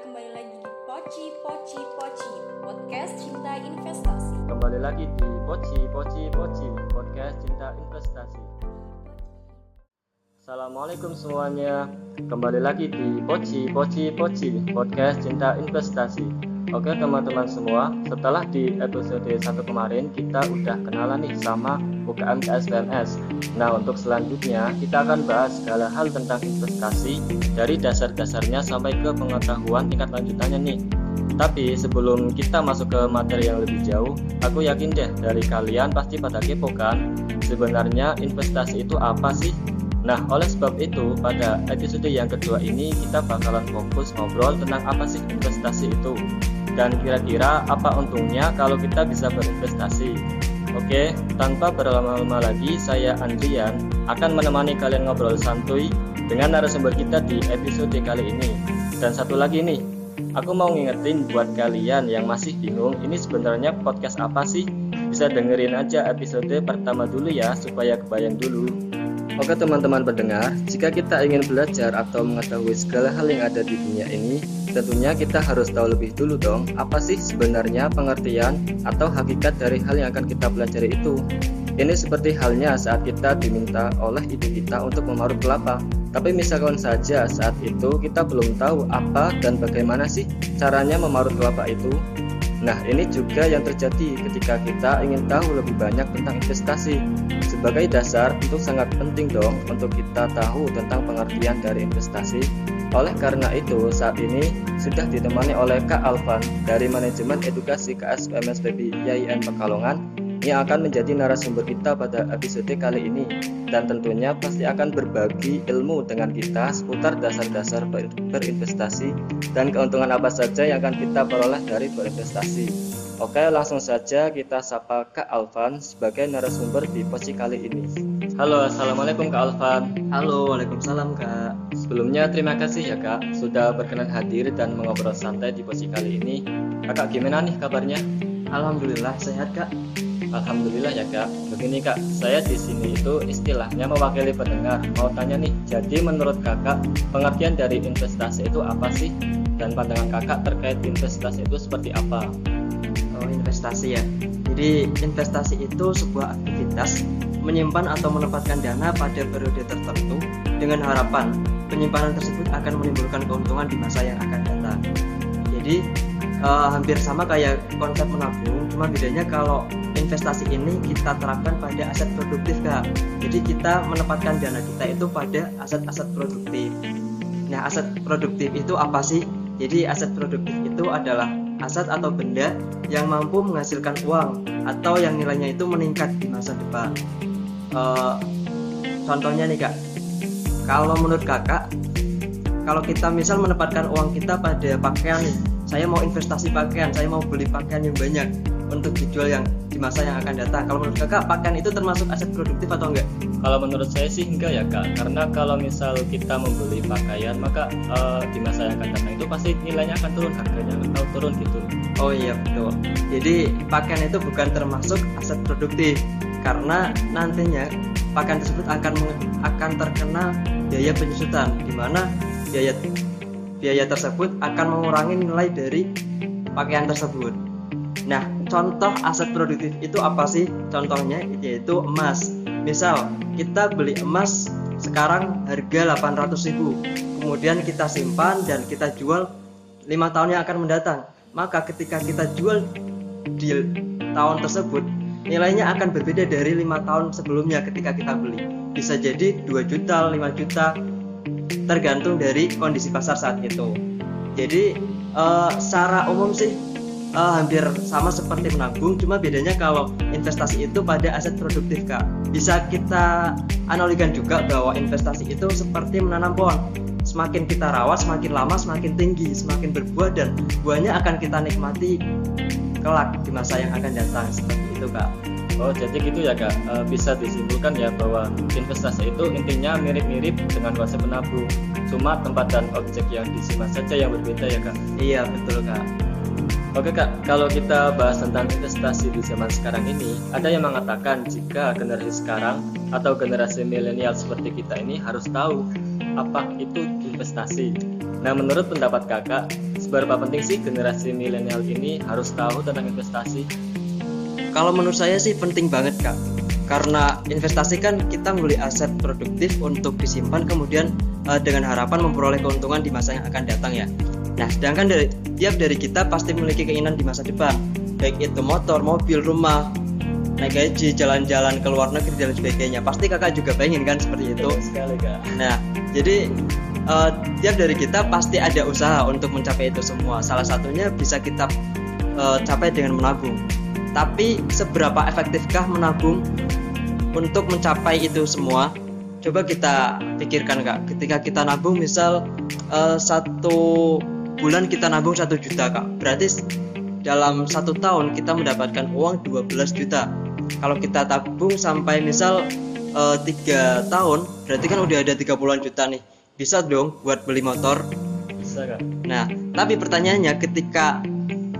kembali lagi di Poci Poci Poci Podcast Cinta Investasi. Kembali lagi di Poci Poci Poci Podcast Cinta Investasi. Assalamualaikum semuanya. Kembali lagi di Poci Poci Poci Podcast Cinta Investasi Oke teman-teman semua Setelah di episode 1 kemarin Kita udah kenalan nih sama UKM KSPMS Nah untuk selanjutnya Kita akan bahas segala hal tentang investasi Dari dasar-dasarnya sampai ke pengetahuan tingkat lanjutannya nih. Tapi sebelum kita masuk ke materi yang lebih jauh, aku yakin deh dari kalian pasti pada kepo kan, sebenarnya investasi itu apa sih? Nah, oleh sebab itu, pada episode yang kedua ini kita bakalan fokus ngobrol tentang apa sih investasi itu dan kira-kira apa untungnya kalau kita bisa berinvestasi. Oke, tanpa berlama-lama lagi, saya Andrian akan menemani kalian ngobrol santuy dengan narasumber kita di episode kali ini. Dan satu lagi nih, Aku mau ngingetin buat kalian yang masih bingung ini sebenarnya podcast apa sih? Bisa dengerin aja episode pertama dulu ya supaya kebayang dulu. Oke teman-teman pendengar, jika kita ingin belajar atau mengetahui segala hal yang ada di dunia ini, tentunya kita harus tahu lebih dulu dong apa sih sebenarnya pengertian atau hakikat dari hal yang akan kita pelajari itu. Ini seperti halnya saat kita diminta oleh ibu kita untuk memarut kelapa. Tapi misalkan saja saat itu kita belum tahu apa dan bagaimana sih caranya memarut kelapa itu. Nah, ini juga yang terjadi ketika kita ingin tahu lebih banyak tentang investasi. Sebagai dasar, itu sangat penting dong untuk kita tahu tentang pengertian dari investasi. Oleh karena itu, saat ini sudah ditemani oleh Kak Alvan dari Manajemen Edukasi KSPMS PB YIN Pekalongan yang akan menjadi narasumber kita pada episode kali ini dan tentunya pasti akan berbagi ilmu dengan kita seputar dasar-dasar ber berinvestasi dan keuntungan apa saja yang akan kita peroleh dari berinvestasi. Oke, langsung saja kita sapa Kak Alvan sebagai narasumber di posisi kali ini. Halo, Assalamualaikum Kak Alvan. Halo, Waalaikumsalam Kak. Sebelumnya terima kasih ya Kak sudah berkenan hadir dan mengobrol santai di posisi kali ini. Kakak gimana nih kabarnya? Alhamdulillah sehat Kak. Alhamdulillah ya kak. Begini kak, saya di sini itu istilahnya mewakili pendengar. Mau tanya nih, jadi menurut kakak pengertian dari investasi itu apa sih? Dan pandangan kakak terkait investasi itu seperti apa? Oh investasi ya. Jadi investasi itu sebuah aktivitas menyimpan atau menempatkan dana pada periode tertentu dengan harapan penyimpanan tersebut akan menimbulkan keuntungan di masa yang akan datang. Jadi uh, hampir sama kayak konsep menabung, cuma bedanya kalau investasi ini kita terapkan pada aset produktif kak. Jadi kita menempatkan dana kita itu pada aset-aset produktif. Nah aset produktif itu apa sih? Jadi aset produktif itu adalah aset atau benda yang mampu menghasilkan uang atau yang nilainya itu meningkat di masa depan. Uh, contohnya nih kak. Kalau menurut kakak kalau kita misal menempatkan uang kita pada pakaian saya mau investasi pakaian saya mau beli pakaian yang banyak untuk dijual yang di masa yang akan datang. Kalau menurut kakak, pakaian itu termasuk aset produktif atau enggak? Kalau menurut saya sih enggak ya kak, karena kalau misal kita membeli pakaian, maka uh, di masa yang akan datang itu pasti nilainya akan turun harganya atau turun gitu. Oh iya betul. Jadi pakaian itu bukan termasuk aset produktif karena nantinya pakaian tersebut akan akan terkena biaya penyusutan, di mana biaya biaya tersebut akan mengurangi nilai dari pakaian tersebut. Nah, contoh aset produktif itu apa sih? Contohnya yaitu emas. Misal, kita beli emas sekarang harga 800.000. Kemudian kita simpan dan kita jual 5 tahun yang akan mendatang. Maka ketika kita jual di tahun tersebut, nilainya akan berbeda dari lima tahun sebelumnya ketika kita beli. Bisa jadi 2 juta, 5 juta, tergantung dari kondisi pasar saat itu. Jadi uh, secara umum sih uh, hampir sama seperti menabung cuma bedanya kalau investasi itu pada aset produktif kak. Bisa kita analogikan juga bahwa investasi itu seperti menanam pohon. Semakin kita rawat semakin lama semakin tinggi semakin berbuah dan buahnya akan kita nikmati kelak di masa yang akan datang seperti itu kak Oh jadi gitu ya kak, e, bisa disimpulkan ya bahwa investasi itu intinya mirip-mirip dengan konsep menabung, cuma tempat dan objek yang disimpan saja yang berbeda ya kak. Iya betul kak. Oke kak, kalau kita bahas tentang investasi di zaman sekarang ini, ada yang mengatakan jika generasi sekarang atau generasi milenial seperti kita ini harus tahu apa itu investasi. Nah, menurut pendapat kakak, seberapa penting sih generasi milenial ini harus tahu tentang investasi? Kalau menurut saya sih penting banget kak, karena investasi kan kita membeli aset produktif untuk disimpan kemudian uh, dengan harapan memperoleh keuntungan di masa yang akan datang ya. Nah, sedangkan dari tiap dari kita pasti memiliki keinginan di masa depan, baik itu motor, mobil, rumah, naik gaji, jalan-jalan ke luar negeri dan sebagainya. Pasti kakak juga pengen kan seperti itu. sekali kak. Nah, jadi uh, tiap dari kita pasti ada usaha untuk mencapai itu semua. Salah satunya bisa kita uh, capai dengan menabung. Tapi seberapa efektifkah menabung untuk mencapai itu semua? Coba kita pikirkan kak. Ketika kita nabung, misal uh, satu bulan kita nabung satu juta kak. Berarti dalam satu tahun kita mendapatkan uang 12 juta. Kalau kita tabung sampai misal tiga uh, tahun, berarti kan udah ada 30 juta nih. Bisa dong buat beli motor. Bisa kak. Nah, tapi pertanyaannya ketika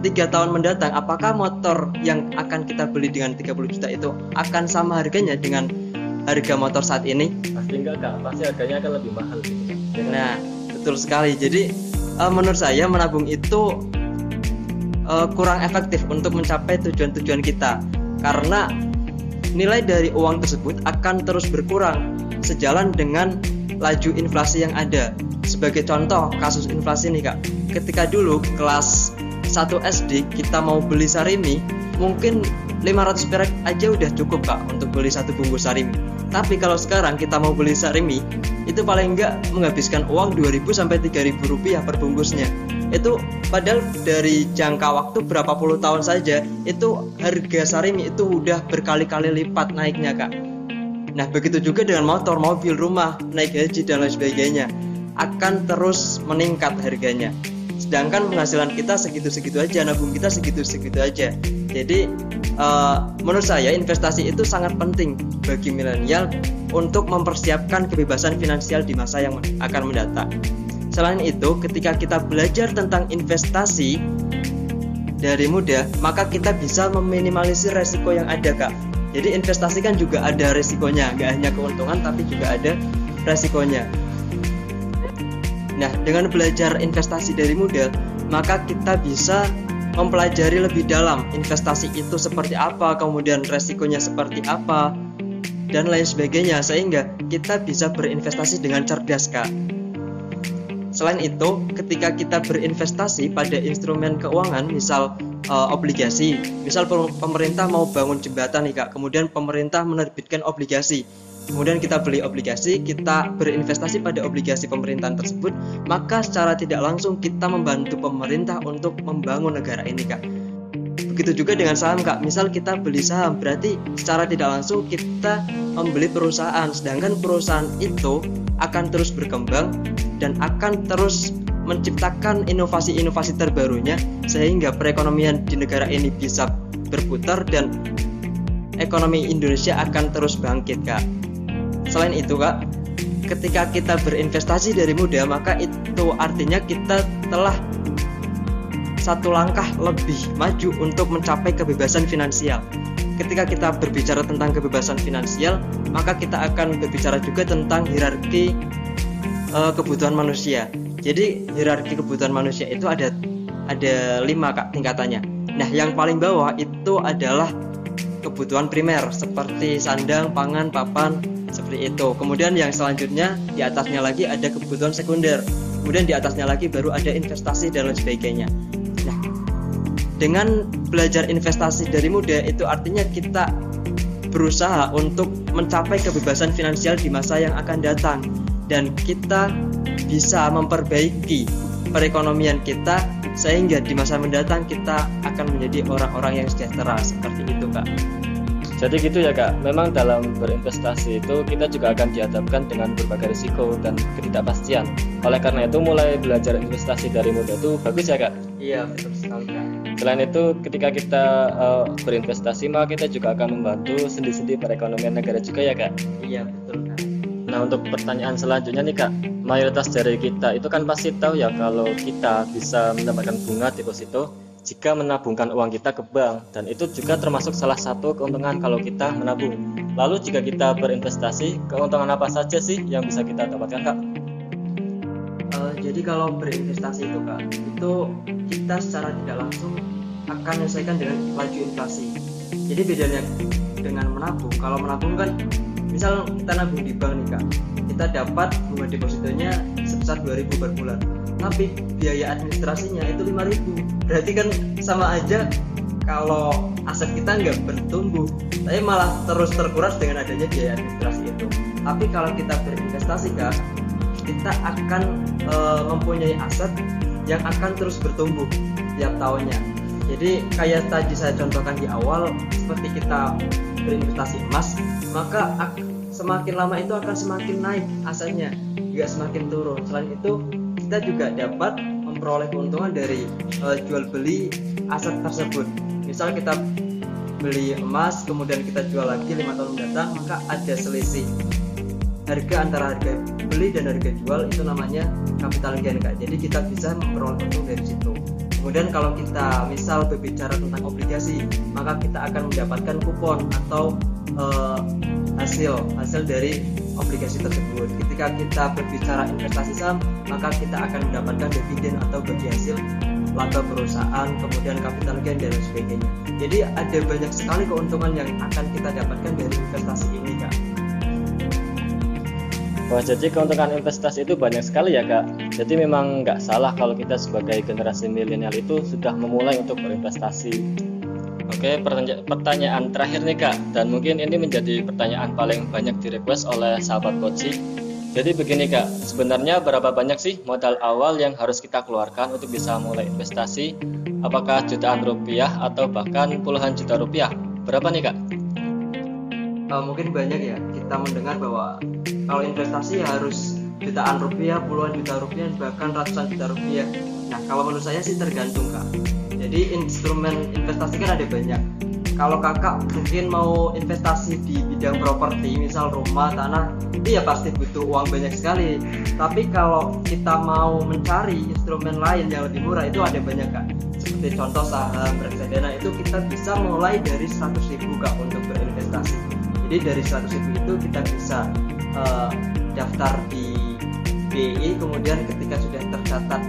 tiga tahun mendatang apakah motor yang akan kita beli dengan 30 juta itu akan sama harganya dengan harga motor saat ini? Pasti enggak kak. Pasti harganya akan lebih mahal gitu. Nah betul sekali. Jadi uh, menurut saya menabung itu uh, kurang efektif untuk mencapai tujuan-tujuan kita. Karena nilai dari uang tersebut akan terus berkurang sejalan dengan laju inflasi yang ada. Sebagai contoh kasus inflasi nih kak. Ketika dulu kelas satu SD kita mau beli sarimi mungkin 500 perak aja udah cukup kak untuk beli satu bungkus sarimi tapi kalau sekarang kita mau beli sarimi itu paling enggak menghabiskan uang 2000 sampai 3000 rupiah per bungkusnya. Itu padahal dari jangka waktu berapa puluh tahun saja itu harga sarimi itu udah berkali-kali lipat naiknya kak. Nah begitu juga dengan motor, mobil, rumah, naik gaji dan lain sebagainya akan terus meningkat harganya sedangkan penghasilan kita segitu-segitu aja nabung kita segitu-segitu aja. Jadi uh, menurut saya investasi itu sangat penting bagi milenial untuk mempersiapkan kebebasan finansial di masa yang akan mendatang. Selain itu ketika kita belajar tentang investasi dari muda maka kita bisa meminimalisir resiko yang ada kak. Jadi investasi kan juga ada resikonya nggak hanya keuntungan tapi juga ada resikonya Nah, dengan belajar investasi dari muda, maka kita bisa mempelajari lebih dalam investasi itu seperti apa, kemudian resikonya seperti apa, dan lain sebagainya, sehingga kita bisa berinvestasi dengan cerdas, Kak. Selain itu, ketika kita berinvestasi pada instrumen keuangan, misal uh, obligasi, misal pemerintah mau bangun jembatan nih Kak, kemudian pemerintah menerbitkan obligasi kemudian kita beli obligasi, kita berinvestasi pada obligasi pemerintahan tersebut, maka secara tidak langsung kita membantu pemerintah untuk membangun negara ini, Kak. Begitu juga dengan saham, Kak. Misal kita beli saham, berarti secara tidak langsung kita membeli perusahaan, sedangkan perusahaan itu akan terus berkembang dan akan terus menciptakan inovasi-inovasi terbarunya sehingga perekonomian di negara ini bisa berputar dan ekonomi Indonesia akan terus bangkit, Kak. Selain itu kak, ketika kita berinvestasi dari muda maka itu artinya kita telah satu langkah lebih maju untuk mencapai kebebasan finansial. Ketika kita berbicara tentang kebebasan finansial, maka kita akan berbicara juga tentang hierarki uh, kebutuhan manusia. Jadi hierarki kebutuhan manusia itu ada ada lima kak tingkatannya. Nah yang paling bawah itu adalah kebutuhan primer seperti sandang, pangan, papan, seperti itu. Kemudian yang selanjutnya di atasnya lagi ada kebutuhan sekunder. Kemudian di atasnya lagi baru ada investasi dan lain sebagainya. Nah, dengan belajar investasi dari muda itu artinya kita berusaha untuk mencapai kebebasan finansial di masa yang akan datang dan kita bisa memperbaiki perekonomian kita sehingga di masa mendatang kita akan menjadi orang-orang yang sejahtera seperti itu kak jadi gitu ya kak. Memang dalam berinvestasi itu kita juga akan dihadapkan dengan berbagai risiko dan ketidakpastian. Oleh karena itu mulai belajar investasi dari muda itu bagus ya kak? Iya betul sekali kak. Selain itu, ketika kita uh, berinvestasi, maka kita juga akan membantu sendi-sendi perekonomian negara juga ya kak. Iya betul kak. Nah untuk pertanyaan selanjutnya nih kak, mayoritas dari kita itu kan pasti tahu ya kalau kita bisa mendapatkan bunga deposito jika menabungkan uang kita ke bank dan itu juga termasuk salah satu keuntungan kalau kita menabung. Lalu jika kita berinvestasi, keuntungan apa saja sih yang bisa kita dapatkan kak? jadi kalau berinvestasi itu kak itu kita secara tidak langsung akan menyelesaikan dengan laju inflasi jadi bedanya dengan menabung kalau menabung kan misal kita nabung di bank nih kak kita dapat bunga depositonya sebesar 2000 per bulan tapi biaya administrasinya itu 5000 berarti kan sama aja kalau aset kita nggak bertumbuh tapi malah terus terkuras dengan adanya biaya administrasi itu. Tapi kalau kita berinvestasi kak kita akan e, mempunyai aset yang akan terus bertumbuh tiap tahunnya. Jadi kayak tadi saya contohkan di awal seperti kita berinvestasi emas maka semakin lama itu akan semakin naik asetnya juga semakin turun. Selain itu kita juga dapat memperoleh keuntungan dari uh, jual beli aset tersebut. Misal kita beli emas kemudian kita jual lagi lima tahun mendatang maka ada selisih. Harga antara harga beli dan harga jual itu namanya capital gain kak. Jadi kita bisa memperoleh untung dari situ. Kemudian kalau kita misal berbicara tentang obligasi maka kita akan mendapatkan kupon atau uh, hasil hasil dari obligasi tersebut ketika kita berbicara investasi saham maka kita akan mendapatkan dividen atau bagi hasil laba perusahaan kemudian capital gain dan sebagainya jadi ada banyak sekali keuntungan yang akan kita dapatkan dari investasi ini kak Wah, jadi keuntungan investasi itu banyak sekali ya kak. Jadi memang nggak salah kalau kita sebagai generasi milenial itu sudah memulai untuk berinvestasi. Oke, pertanyaan terakhir nih kak, dan mungkin ini menjadi pertanyaan paling banyak direquest oleh sahabat Koci. Jadi begini kak, sebenarnya berapa banyak sih modal awal yang harus kita keluarkan untuk bisa mulai investasi? Apakah jutaan rupiah atau bahkan puluhan juta rupiah? Berapa nih kak? Uh, mungkin banyak ya kita mendengar bahwa kalau investasi harus jutaan rupiah, puluhan juta rupiah, bahkan ratusan juta rupiah. Nah, kalau menurut saya sih tergantung kak. Jadi instrumen investasi kan ada banyak. Kalau kakak mungkin mau investasi di bidang properti, misal rumah, tanah, itu ya pasti butuh uang banyak sekali. Tapi kalau kita mau mencari instrumen lain yang lebih murah, itu ada banyak kak. Seperti contoh saham, reksadana itu kita bisa mulai dari 100 ribu kak untuk berinvestasi. Jadi dari 100 ribu itu kita bisa uh, daftar di BI kemudian ketika sudah tercatat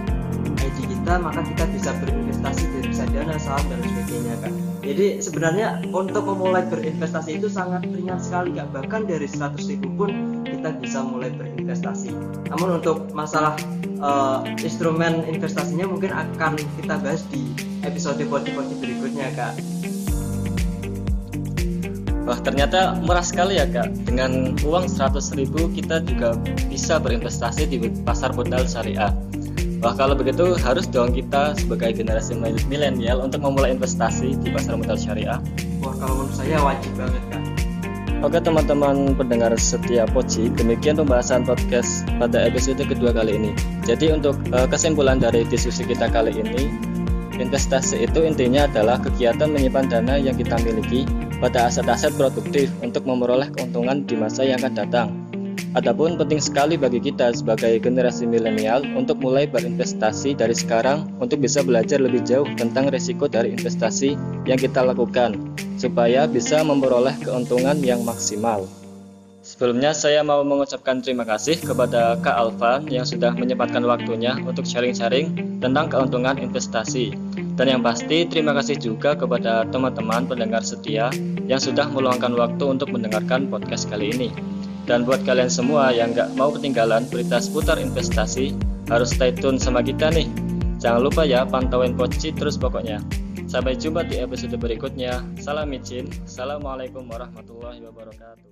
ID kita maka kita bisa berinvestasi dari reksadana saham dan sebagainya kan jadi sebenarnya untuk memulai berinvestasi itu sangat ringan sekali kak. Bahkan dari 100 ribu pun kita bisa mulai berinvestasi. Namun untuk masalah uh, instrumen investasinya mungkin akan kita bahas di episode podcast berikutnya kak. Wah ternyata murah sekali ya kak. Dengan uang 100 ribu kita juga bisa berinvestasi di pasar modal syariah Wah kalau begitu harus dong kita sebagai generasi milenial untuk memulai investasi di pasar modal syariah Wah kalau menurut saya wajib banget kak Oke teman-teman pendengar setia Poci, demikian pembahasan podcast pada episode kedua kali ini. Jadi untuk uh, kesimpulan dari diskusi kita kali ini, investasi itu intinya adalah kegiatan menyimpan dana yang kita miliki pada aset-aset produktif untuk memperoleh keuntungan di masa yang akan datang. Adapun penting sekali bagi kita sebagai generasi milenial untuk mulai berinvestasi dari sekarang untuk bisa belajar lebih jauh tentang risiko dari investasi yang kita lakukan supaya bisa memperoleh keuntungan yang maksimal. Sebelumnya saya mau mengucapkan terima kasih kepada Kak Alvan yang sudah menyempatkan waktunya untuk sharing-sharing tentang keuntungan investasi. Dan yang pasti terima kasih juga kepada teman-teman pendengar setia yang sudah meluangkan waktu untuk mendengarkan podcast kali ini. Dan buat kalian semua yang nggak mau ketinggalan berita seputar investasi, harus stay tune sama kita nih. Jangan lupa ya pantauin Poci terus pokoknya. Sampai jumpa di episode berikutnya. Salam micin. Assalamualaikum warahmatullahi wabarakatuh.